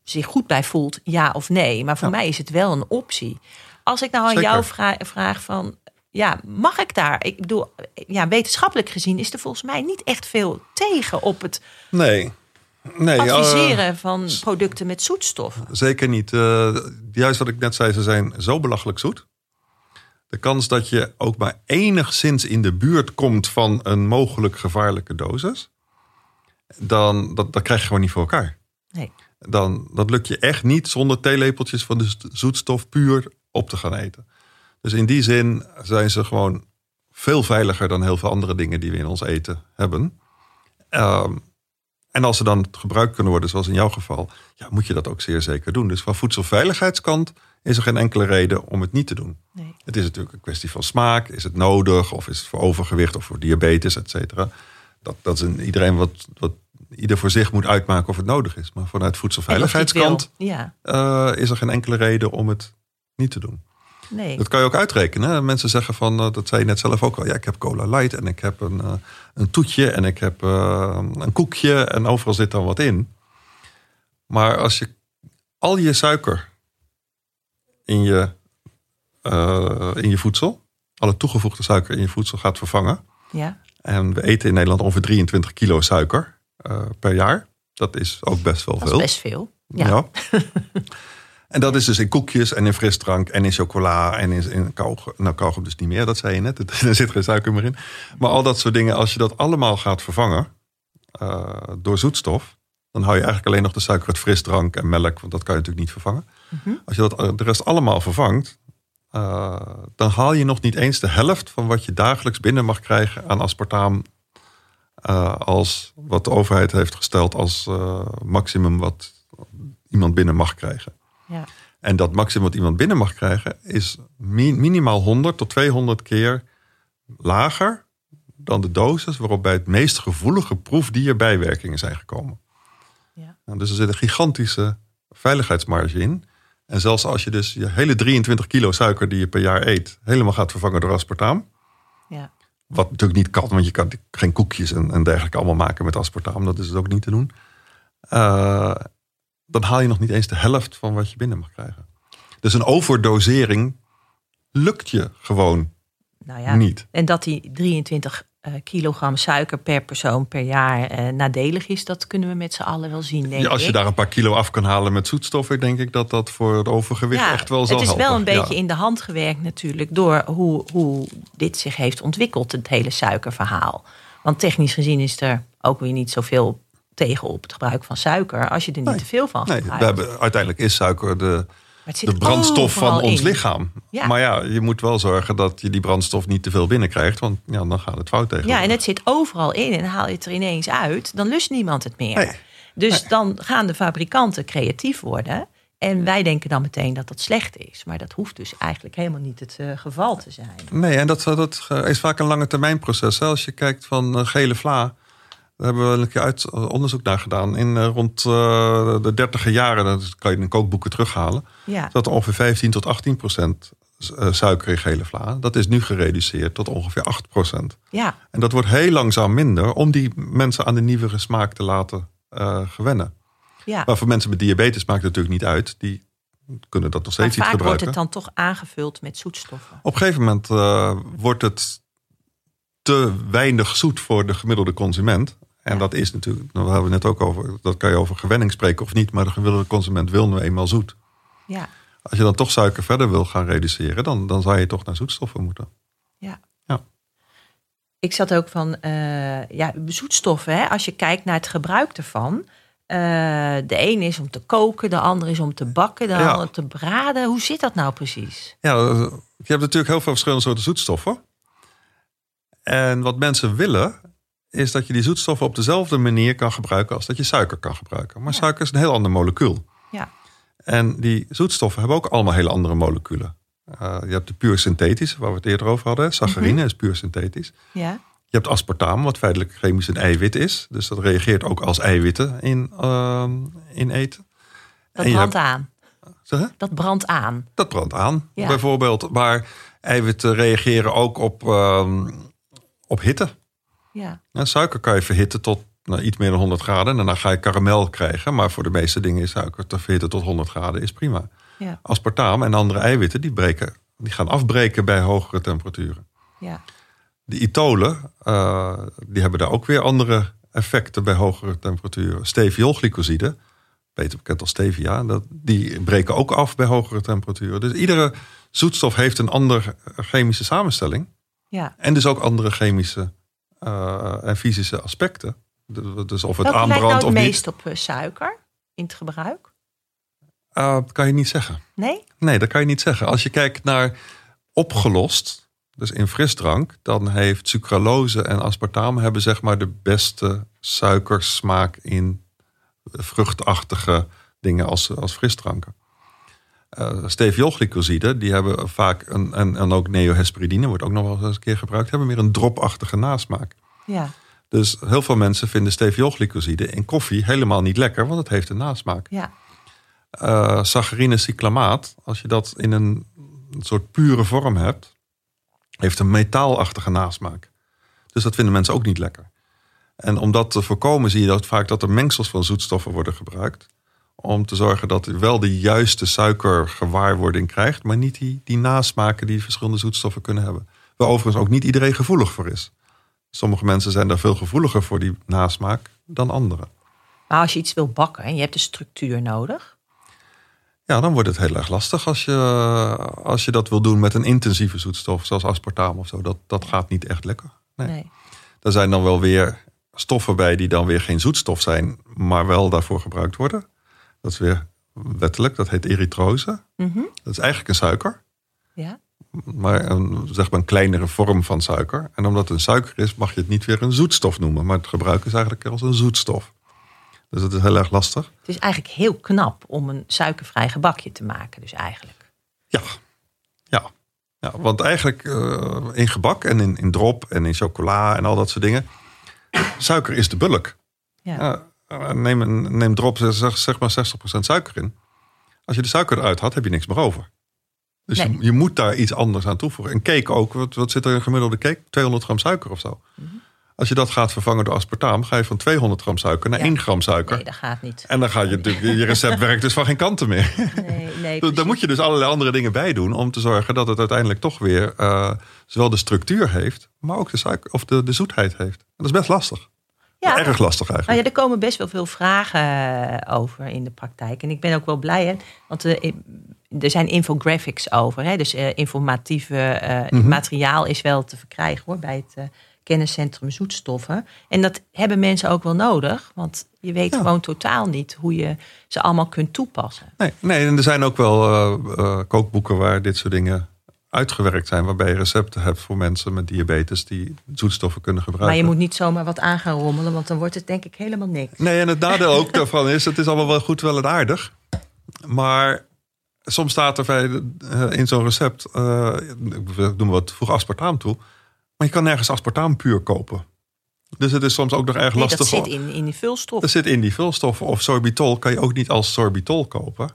zich goed bij voelt, ja of nee. Maar voor Ja. mij is het wel een optie. Als ik nou aan Zeker. jou vra- vraag van, ja, mag ik daar? Ik bedoel, ja, wetenschappelijk gezien is er volgens mij niet echt veel tegen op het Nee. Nee eh, adviseren van producten met zoetstoffen. zeker niet. Eh, juist wat ik net zei, ze zijn zo belachelijk zoet. De kans dat je ook maar enigszins in de buurt komt van een mogelijk gevaarlijke dosis, dan dat, dat krijg je gewoon niet voor elkaar. Nee. Dan dat lukt je echt niet zonder theelepeltjes van de zo- zoetstof puur op te gaan eten. Dus in die zin zijn ze gewoon veel veiliger dan heel veel andere dingen die we in ons eten hebben. Ehm, En als ze dan gebruikt kunnen worden, zoals in jouw geval, ja, moet je dat ook zeer zeker doen. Dus van voedselveiligheidskant is er geen enkele reden om het niet te doen. Nee. Het is natuurlijk een kwestie van smaak. Is het nodig? Of is het voor overgewicht of voor diabetes, et cetera? Dat, dat is een, iedereen wat, wat ieder voor zich moet uitmaken of het nodig is. Maar vanuit voedselveiligheidskant ja. uh, is er geen enkele reden om het niet te doen. Nee. Dat kan je ook uitrekenen. Mensen zeggen van, uh, dat zei je net zelf ook al, ja, ik heb cola light en ik heb een, uh, een toetje en ik heb een koekje en overal zit dan wat in. Maar als je al je suiker in je, in je voedsel, alle toegevoegde suiker in je voedsel gaat vervangen. Ja. En we eten in Nederland ongeveer 23 kilo suiker. Eh, per jaar. Dat is ook best wel dat veel. Is best veel. Ja. en dat is dus in koekjes en in frisdrank en in chocola en in, in. Nou, kauwgom dus niet meer, dat zei je net. Er zit geen suiker meer in. Maar al dat soort dingen, als je dat allemaal gaat vervangen uh, door zoetstof, dan hou je eigenlijk alleen nog de suiker uit frisdrank en melk, want dat kan je natuurlijk niet vervangen. Mhm. Als je dat eh, de rest allemaal vervangt, uh, dan haal je nog niet eens de helft van wat je dagelijks binnen mag krijgen aan aspartaam uh, als wat de overheid heeft gesteld als uh, maximum wat iemand binnen mag krijgen. Ja. En dat maximum wat iemand binnen mag krijgen is minimaal 100 tot 200 keer lager dan de dosis waarop bij het meest gevoelige proefdier bijwerkingen zijn gekomen. Ja. Nou, dus er zit een gigantische veiligheidsmarge in. En zelfs als je dus je hele 23 kilo suiker die je per jaar eet, helemaal gaat vervangen door aspartaam. Ja. Wat natuurlijk niet kan, want je kan geen koekjes en, en dergelijke allemaal maken met aspartaam. Dat is het ook niet te doen. Uh, dan haal je nog niet eens de helft van wat je binnen mag krijgen. Dus een overdosering lukt je gewoon nou ja, niet. En dat die 23 uh, kilogram suiker per persoon per jaar uh, nadelig is, dat kunnen we met z'n allen wel zien. Denk ja, als je daar een paar kilo af kan halen met zoetstoffen, denk ik dat dat voor het overgewicht echt wel zal Het is wel een beetje in de hand gewerkt natuurlijk door hoe, hoe dit zich heeft ontwikkeld, het hele suikerverhaal. Want technisch gezien is er ook weer niet zoveel tegen op het gebruik van suiker als je er niet te veel van gebruikt. Nee, we hebben, uiteindelijk is suiker de de brandstof van ons lichaam. Maar ja, je moet wel zorgen dat je die brandstof niet te veel binnenkrijgt. Want ja, dan gaat het fout tegen. Ja, en het zit overal in. En haal je het er ineens uit, dan lust niemand het meer. Dus dan gaan de fabrikanten creatief worden. En wij denken dan meteen dat dat slecht is. Maar dat hoeft dus eigenlijk helemaal niet het uh, geval te zijn. Nee, en dat, dat is vaak een lange termijn proces. Als je kijkt van uh, gele vla daar hebben we een keer uit, eh, onderzoek naar gedaan. In uh, rond uh, de dertiger jaren, dat kan je in kookboeken terughalen. Ja. Dat ongeveer 15 tot 18 procent suiker in gele vla. Dat is nu gereduceerd tot ongeveer 8 procent. Ja. En dat wordt heel langzaam minder om die mensen aan de nieuwere smaak te laten uh, gewennen. Ja. Maar voor mensen met diabetes maakt het natuurlijk niet uit. Die kunnen dat nog steeds niet gebruiken. wordt het dan toch aangevuld met zoetstoffen? Op een gegeven moment wordt het te weinig zoet voor de gemiddelde consument. En dat is natuurlijk, nou, we hebben het net ook over, dat kan je over gewenning spreken of niet, maar de gemiddelde consument wil nu eenmaal zoet. Ja. Als je dan toch suiker verder wil gaan reduceren, dan, dan zou je toch naar zoetstoffen moeten. Ja. ja. Ik zat ook van, uh, ja, zoetstoffen, hè, als je kijkt naar het gebruik ervan. Uh, de een is om te koken, de ander is om te bakken, de ander te braden. Hoe zit dat nou precies? Ja, je hebt natuurlijk heel veel verschillende soorten zoetstoffen. En wat mensen willen, is dat je die zoetstoffen op dezelfde manier kan gebruiken als dat je suiker kan gebruiken. Maar suiker is een heel ander molecuul. Ja. En die zoetstoffen hebben ook allemaal hele andere moleculen. Uh, je hebt de puur synthetische, waar we het eerder over hadden. Saccharine mhm. is puur synthetisch. Ja. Je hebt aspartaam, wat feitelijk chemisch een eiwit is. Dus dat reageert ook als eiwitten in, uh, in eten. Dat brandt aan. Zeg Dat brandt aan. Dat brandt aan, bijvoorbeeld. Maar eiwitten reageren ook op, uh, op hitte. Ja. suiker kan je verhitten tot nou, iets meer dan 100 graden. En daarna ga je karamel krijgen. Maar voor de meeste dingen is suiker te verhitten tot 100 graden is prima. Ja. Aspartaam en andere eiwitten die, breken, die gaan afbreken bij hogere temperaturen. Ja. De itolen uh, die hebben daar ook weer andere effecten bij hogere temperaturen. Steviolglycoside, beter bekend als stevia, dat, die breken ook af bij hogere temperaturen. Dus iedere zoetstof heeft een andere chemische samenstelling. Ja. En dus ook andere chemische en fysische aspecten. Dus of het Welke aanbrandt nou of niet. het meest op eh, suiker in het gebruik? Uh, dat kan je niet zeggen. Nee? Nee, dat kan je niet zeggen. Als je kijkt naar opgelost, dus in frisdrank, dan heeft sucralose en aspartame hebben zeg maar de beste suikersmaak in vruchtachtige dingen als, als frisdranken. Uh, die hebben vaak, een, en, en ook neohesperidine wordt ook nog wel eens een keer gebruikt, hebben meer een dropachtige nasmaak. Ja. Dus heel veel mensen vinden steviolglycoside in koffie helemaal niet lekker, want het heeft een nasmaak. Ja. Uh, saccharine cyclamaat, als je dat in een soort pure vorm hebt, heeft een metaalachtige nasmaak. Dus dat vinden mensen ook niet lekker. En om dat te voorkomen zie je dat vaak dat er mengsels van zoetstoffen worden gebruikt. Om te zorgen dat je wel de juiste suikergewaarwording krijgt, maar niet die, die nasmaken die verschillende zoetstoffen kunnen hebben. Waar overigens ook niet iedereen gevoelig voor is. Sommige mensen zijn daar veel gevoeliger voor die nasmaak dan anderen. Maar als je iets wil bakken en je hebt de structuur nodig. Ja, dan wordt het heel erg lastig als je, als je dat wil doen met een intensieve zoetstof, zoals aspartame of zo. Dat, dat gaat niet echt lekker. Nee. nee. Er zijn dan wel weer stoffen bij die dan weer geen zoetstof zijn, maar wel daarvoor gebruikt worden. Dat is weer wettelijk, dat heet erytrose. Mhm. Dat is eigenlijk een suiker. Ja. Maar een, zeg maar een kleinere vorm van suiker. En omdat het een suiker is, mag je het niet weer een zoetstof noemen. Maar het gebruiken is eigenlijk als een zoetstof. Dus dat is heel erg lastig. Het is eigenlijk heel knap om een suikervrij gebakje te maken, dus eigenlijk. Ja, ja. ja want eigenlijk uh, in gebak en in, in drop en in chocola en al dat soort dingen. Suiker is de bulk. Ja. Neem, neem drop, zeg, zeg maar 60% suiker in. Als je de suiker eruit had, heb je niks meer over. Dus Nee. je, je moet daar iets anders aan toevoegen. Een cake ook. Wat, wat zit er in een gemiddelde cake? 200 gram suiker of zo. Mhm. Als je dat gaat vervangen door aspartaam, ga je van 200 gram suiker naar Ja. 1 gram suiker. Nee, dat gaat niet. En dan ga je, je recept werkt dus van geen kanten meer. Nee, nee, precies. moet je dus allerlei andere dingen bij doen om te zorgen dat het uiteindelijk toch weer eh, zowel de structuur heeft, maar ook de, suiker, of de, de zoetheid heeft. En dat is best lastig. Ja. Erg lastig Nou eigenlijk. ja, er komen best wel veel vragen eh, over in de praktijk. En ik ben ook wel blij, hè, want eh, er zijn infographics over. Hè, dus eh, informatieve Mhm. materiaal is wel te verkrijgen hoor, bij het kenniscentrum zoetstoffen. En dat hebben mensen ook wel nodig, want je weet Ja. gewoon totaal niet hoe je ze allemaal kunt toepassen. Nee, nee, en er zijn ook wel kookboeken waar dit soort dingen uitgewerkt zijn, waarbij je recepten hebt voor mensen met diabetes die zoetstoffen kunnen gebruiken. Maar je moet niet zomaar wat aan gaan rommelen, want dan wordt het denk ik helemaal niks. Nee, en het nadeel ook daarvan is, het is allemaal wel goed, wel en aardig. Maar soms staat er bij, eh, in zo'n recept, eh ik noem wat, voeg aspartaam toe. Maar je kan nergens aspartaam puur kopen. Dus het is soms ook nog erg Nee, lastig. dat zit in, in die vulstof. Dat zit in die vulstoffen. Of sorbitol kan je ook niet als sorbitol kopen.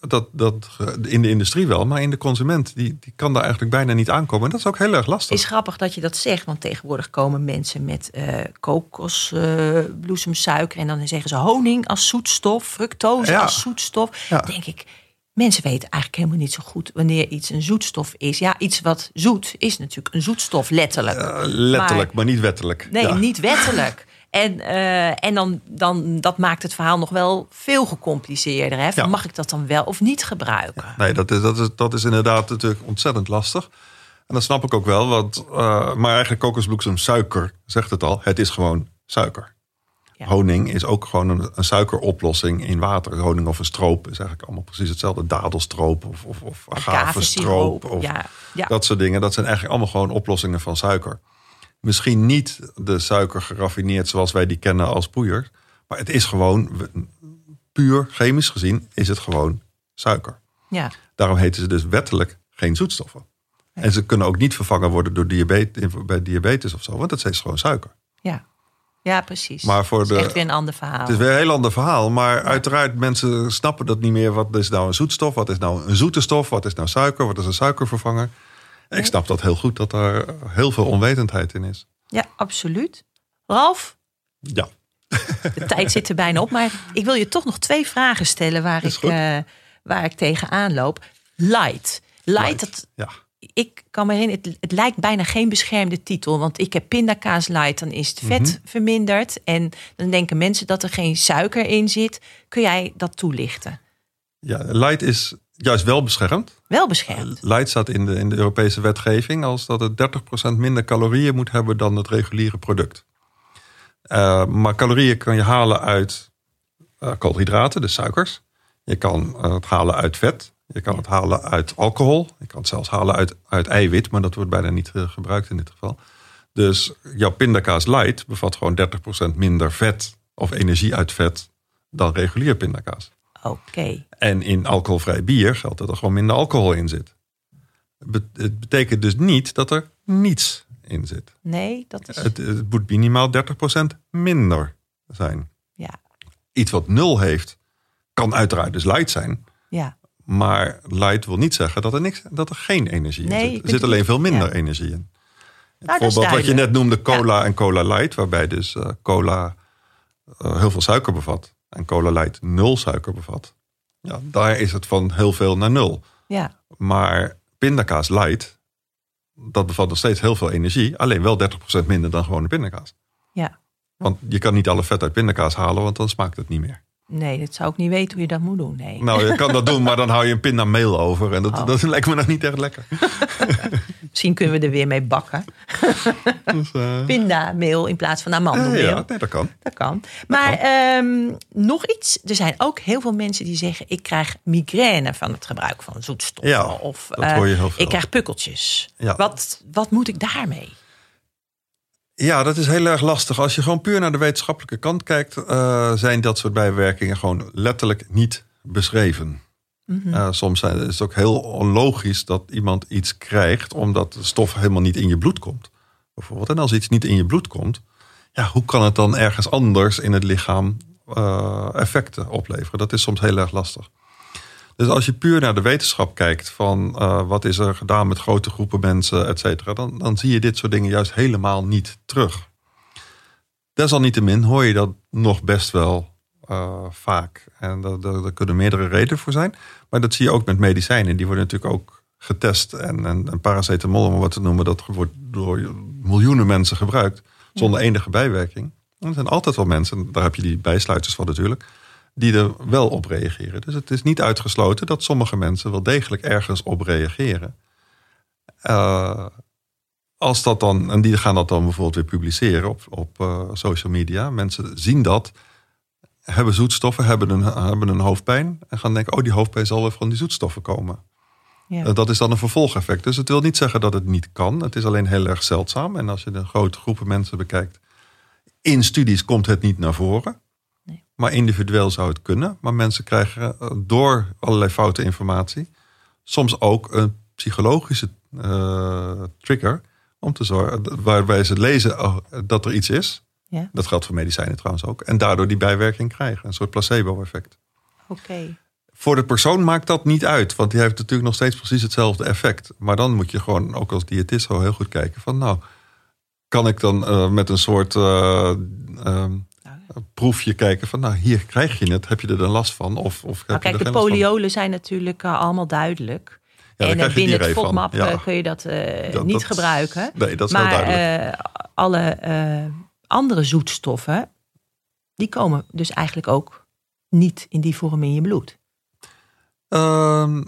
Dat, dat in de industrie wel, maar in de consument die, die kan daar eigenlijk bijna niet aankomen. En dat is ook heel erg lastig. is grappig dat je dat zegt, want tegenwoordig komen mensen met eh kokosbloesemsuiker en dan zeggen ze honing als zoetstof, fructose Ja. als zoetstof. Ja. Denk ik, mensen weten eigenlijk helemaal niet zo goed wanneer iets een zoetstof is. Ja, iets wat zoet is natuurlijk een zoetstof, letterlijk. Eh, letterlijk, maar, niet wettelijk. Nee, Ja. niet wettelijk. En, eh, en dan, dan, dat maakt het verhaal nog wel veel gecompliceerder. Hè? Ja. Mag ik dat dan wel of niet gebruiken? Nee, dat is, dat, is, dat is inderdaad natuurlijk ontzettend lastig. En dat snap ik ook wel. Want, eh, maar eigenlijk kokosbloesem suiker, zegt het al. Het is gewoon suiker. Ja. Honing is ook gewoon een, een suikeroplossing in water. Honing of een stroop is eigenlijk allemaal precies hetzelfde. Dadelstroop of, of, of agavestroop. Of Ja, ja. Dat soort dingen. Dat zijn eigenlijk allemaal gewoon oplossingen van suiker. Misschien niet de suiker geraffineerd zoals wij die kennen als poeier. Maar het is gewoon, puur chemisch gezien, is het gewoon suiker. ja. Daarom heten ze dus wettelijk geen zoetstoffen. En ze kunnen ook niet vervangen worden door diabetes, bij diabetes of zo. Want het is gewoon suiker. Ja, ja precies. Maar voor Het is de- echt weer een ander verhaal. Het is weer een heel ander verhaal. Maar uiteraard, mensen snappen dat niet meer. Wat is nou een zoetstof? Wat is nou een zoete stof? Wat is nou suiker? Wat is een suikervervanger? Ik snap dat heel goed, dat er heel veel onwetendheid in is. Ja, absoluut. Ralf, Ja, de tijd zit er bijna op. Maar ik wil je toch nog twee vragen stellen waar, Is ik, eh, waar ik tegenaan loop. Light. Light, Light. Dat, ja. ik kan me herinneren, het, het lijkt bijna geen beschermde titel. Want ik heb pindakaas light, dan is het vet Mhm. verminderd. En dan denken mensen dat er geen suiker in zit. Kun jij dat toelichten? ja, light is juist wel beschermd. Wel beschermd. Light staat in de, in de Europese wetgeving als dat het 30% minder calorieën moet hebben dan het reguliere product. Eh, maar calorieën kan je halen uit eh, koolhydraten, dus suikers. Je kan eh, het halen uit vet. Je kan het halen uit alcohol. Je kan het zelfs halen uit, uit eiwit, maar dat wordt bijna niet eh, gebruikt in dit geval. Dus jouw pindakaas light bevat gewoon 30% minder vet of energie uit vet dan regulier pindakaas. Oké. En in alcoholvrij bier geldt dat er gewoon minder alcohol in zit. Het betekent dus niet dat er niets in zit. Nee, dat is... Het, het moet minimaal 30% minder zijn. Ja. Iets wat nul heeft, kan uiteraard dus light zijn. Ja. Maar light wil niet zeggen dat er, niks, dat er geen energie Nee, in zit. Er zit alleen veel minder ja. energie in. Nou, Bijvoorbeeld wat je net noemde cola en cola light, waarbij dus eh, cola eh, heel veel suiker bevat en cola light nul suiker bevat. Ja, daar is het van heel veel naar nul. Ja. Maar pindakaas light, dat bevat nog steeds heel veel energie, alleen wel 30% minder dan gewone pindakaas. Ja. Want je kan niet alle vet uit pindakaas halen, want dan smaakt het niet meer. Nee, dat zou ik niet weten hoe je dat moet doen. Nee. Nou, je kan dat doen, maar dan hou je een pindameel over. En dat, Oh. dat lijkt me nog niet echt lekker. Misschien kunnen we er weer mee bakken. Dus, eh, Pindameel in plaats van ja, amandelmeel. ja, nee, dat kan. Dat kan. Maar ehm, nog iets. Er zijn ook heel veel mensen die zeggen... ik krijg migraine van het gebruik van zoetstoffen. Ja, of dat eh, hoor je heel veel. ik krijg pukkeltjes. Ja. Wat, wat moet ik daarmee? Ja, dat is heel erg lastig. Als je gewoon puur naar de wetenschappelijke kant kijkt, eh, zijn dat soort bijwerkingen gewoon letterlijk niet beschreven. Mhm. Eh, soms zijn, is het ook heel onlogisch dat iemand iets krijgt omdat de stof helemaal niet in je bloed komt. Bijvoorbeeld. En als iets niet in je bloed komt, ja, hoe kan het dan ergens anders in het lichaam eh, effecten opleveren? Dat is soms heel erg lastig. Dus als je puur naar de wetenschap kijkt van eh, wat is er gedaan met grote groepen mensen, et cetera, dan, dan zie je dit soort dingen juist helemaal niet terug. Desalniettemin hoor je dat nog best wel eh, vaak. En daar, daar, daar kunnen meerdere redenen voor zijn. Maar dat zie je ook met medicijnen. Die worden natuurlijk ook getest. En, en, en paracetamol, om wat te noemen, dat wordt door miljoenen mensen gebruikt. Zonder enige bijwerking. En er zijn altijd wel mensen, daar heb je die bijsluiters van natuurlijk, die er wel op reageren. Dus het is niet uitgesloten dat sommige mensen wel degelijk ergens op reageren. Eh, als dat dan, en die gaan dat dan bijvoorbeeld weer publiceren op, op eh, social media. Mensen zien dat, hebben zoetstoffen, hebben een, hebben een hoofdpijn. En gaan denken, oh die hoofdpijn zal weer van die zoetstoffen komen. Ja. Eh, Dat is dan een vervolgeffect. Dus het wil niet zeggen dat het niet kan. Het is alleen heel erg zeldzaam. En als je de grote groepen mensen bekijkt, in studies komt het niet naar voren. Nee. Maar individueel zou het kunnen. Maar mensen krijgen eh, door allerlei foute informatie soms ook een psychologische eh, trigger om te zorgen waarbij ze lezen oh, dat er iets is. Ja. Dat geldt voor medicijnen trouwens ook. En daardoor die bijwerking krijgen. Een soort placebo-effect. Oké. Voor de persoon maakt dat niet uit. Want die heeft natuurlijk nog steeds precies hetzelfde effect. Maar dan moet je gewoon ook als diëtist heel goed kijken van nou, kan ik dan eh, met een soort eh, proefje kijken van nou, hier krijg je het. Heb je er dan last van? Of, of heb Nou, je kijk, er de poliolen zijn natuurlijk eh, allemaal duidelijk. daar en eh, binnen het van. FODMAP Ja. eh, kun je dat niet dat- gebruiken. Nee, dat is heel maar duidelijk. eh, alle andere zoetstoffen, die komen dus eigenlijk ook niet in die vorm in je bloed. Ehm,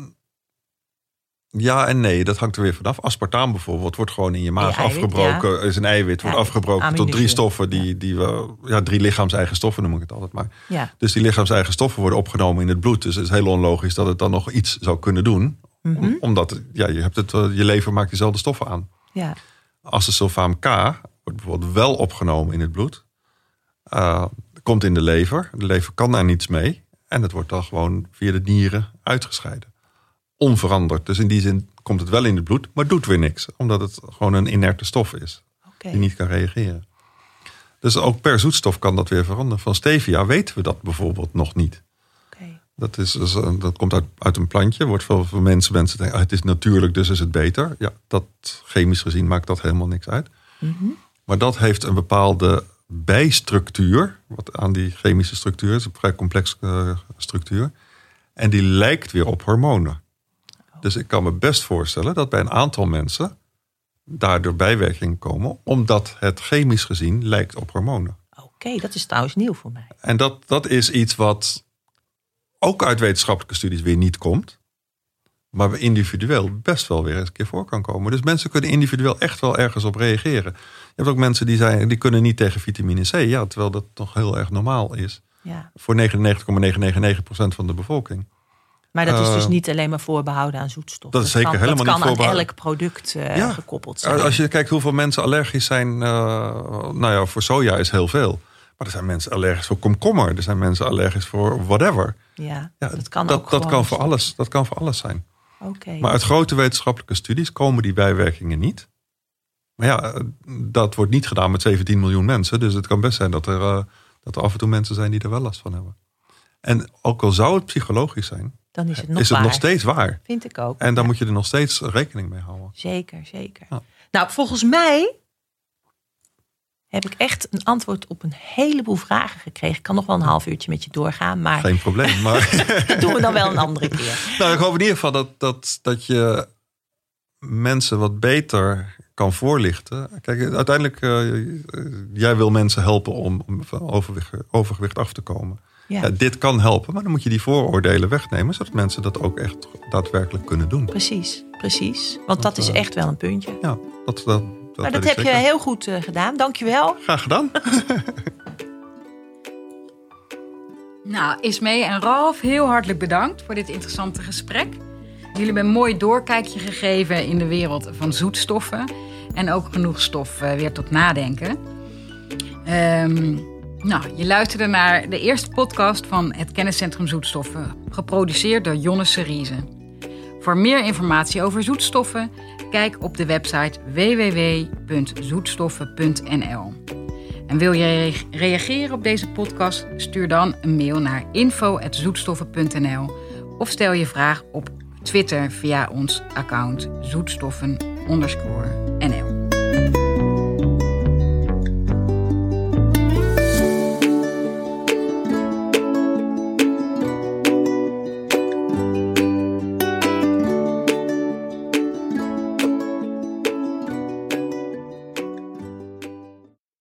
ja en nee, dat hangt er weer vanaf. Aspartaam bijvoorbeeld wordt gewoon in je maag eiwit, afgebroken. Is een eiwit, wordt Ja, afgebroken tot drie stoffen. Die, die we, ja, drie lichaams-eigen stoffen noem ik het altijd maar. Ja. Dus die lichaams-eigen stoffen worden opgenomen in het bloed. Dus het is heel onlogisch dat het dan nog iets zou kunnen doen. Mhm. Om- omdat ja, je, hebt het, eh, je lever maakt diezelfde stoffen aan. ja. Acesulfaam K wordt bijvoorbeeld wel opgenomen in het bloed. Eh, komt in de lever. De lever kan daar niets mee. En het wordt dan gewoon via de nieren uitgescheiden. Onveranderd. Dus in die zin komt het wel in het bloed, maar doet weer niks. Omdat het gewoon een inerte stof is. Die niet kan reageren. Dus ook per zoetstof kan dat weer veranderen. Van stevia weten we dat bijvoorbeeld nog niet. Dat, is, dus, eh, dat komt uit, uit een plantje. Wordt veel voor mensen, mensen denken, ah, het is natuurlijk, dus is het beter. Ja, dat chemisch gezien maakt dat helemaal niks uit. Mhm. Maar dat heeft een bepaalde bijstructuur. Wat aan die chemische structuur is. Een vrij complexe eh, structuur. En die lijkt weer op hormonen. Dus ik kan me best voorstellen dat bij een aantal mensen daardoor bijwerkingen komen. Omdat het chemisch gezien lijkt op hormonen. Oké, dat is trouwens nieuw voor mij. En dat, dat is iets wat ook uit wetenschappelijke studies weer niet komt. Maar we individueel best wel weer eens een keer voor kan komen. Dus mensen kunnen individueel echt wel ergens op reageren. Je hebt ook mensen die, zijn, die kunnen niet tegen vitamine C. Ja, terwijl dat toch heel erg normaal is. Ja. Voor 99,999% van de bevolking. Maar dat is dus Eh, niet alleen maar voorbehouden aan zoetstoffen. Dat is zeker kan, helemaal dat niet kan aan voorbehouden. elk product eh, Ja. gekoppeld zijn. Als je kijkt hoeveel mensen allergisch zijn, eh, nou ja, voor soja is heel veel. Maar er zijn mensen allergisch voor komkommer. Er zijn mensen allergisch voor whatever. ja, Ja, dat kan dat, ook dat kan voor alles. Dat kan voor alles zijn. Oké. Maar uit grote wetenschappelijke studies komen die bijwerkingen niet. Maar ja, dat wordt niet gedaan met 17 miljoen mensen. Dus het kan best zijn dat er, dat er af en toe mensen zijn die er wel last van hebben. En ook al zou het psychologisch zijn, Dan is het nog is het waar. nog steeds waar. Vind ik ook. En dan Ja, moet je er nog steeds rekening mee houden. Zeker, zeker. Ja. Nou, volgens mij heb ik echt een antwoord op een heleboel vragen gekregen. Ik kan nog wel een half uurtje met je doorgaan, maar Geen probleem. Maar dat doen we dan wel een andere keer. nou, ik hoop in ieder geval dat, dat, dat je mensen wat beter kan voorlichten. Kijk, uiteindelijk, eh, jij wil mensen helpen om, om van overgewicht af te komen. Ja, Ja, dit kan helpen, maar dan moet je die vooroordelen wegnemen, zodat mensen dat ook echt daadwerkelijk kunnen doen. precies, precies. Want dat is eh, echt wel een puntje. Ja, dat, dat, dat, Maar dat heb je heel goed eh, gedaan. Dankjewel. Graag gedaan. Nou, Ismee en Ralf, heel hartelijk bedankt voor dit interessante gesprek. Jullie hebben een mooi doorkijkje gegeven in de wereld van zoetstoffen. En ook genoeg stof eh, weer tot nadenken. Ehm, nou, je luisterde naar de eerste podcast van het Kenniscentrum Zoetstoffen. Geproduceerd door Jonne Seriese. Voor meer informatie over zoetstoffen, kijk op de website www.zoetstoffen.nl. En wil je re- reageren op deze podcast? Stuur dan een mail naar info.zoetstoffen.nl of stel je vraag op Twitter via ons account zoetstoffen_.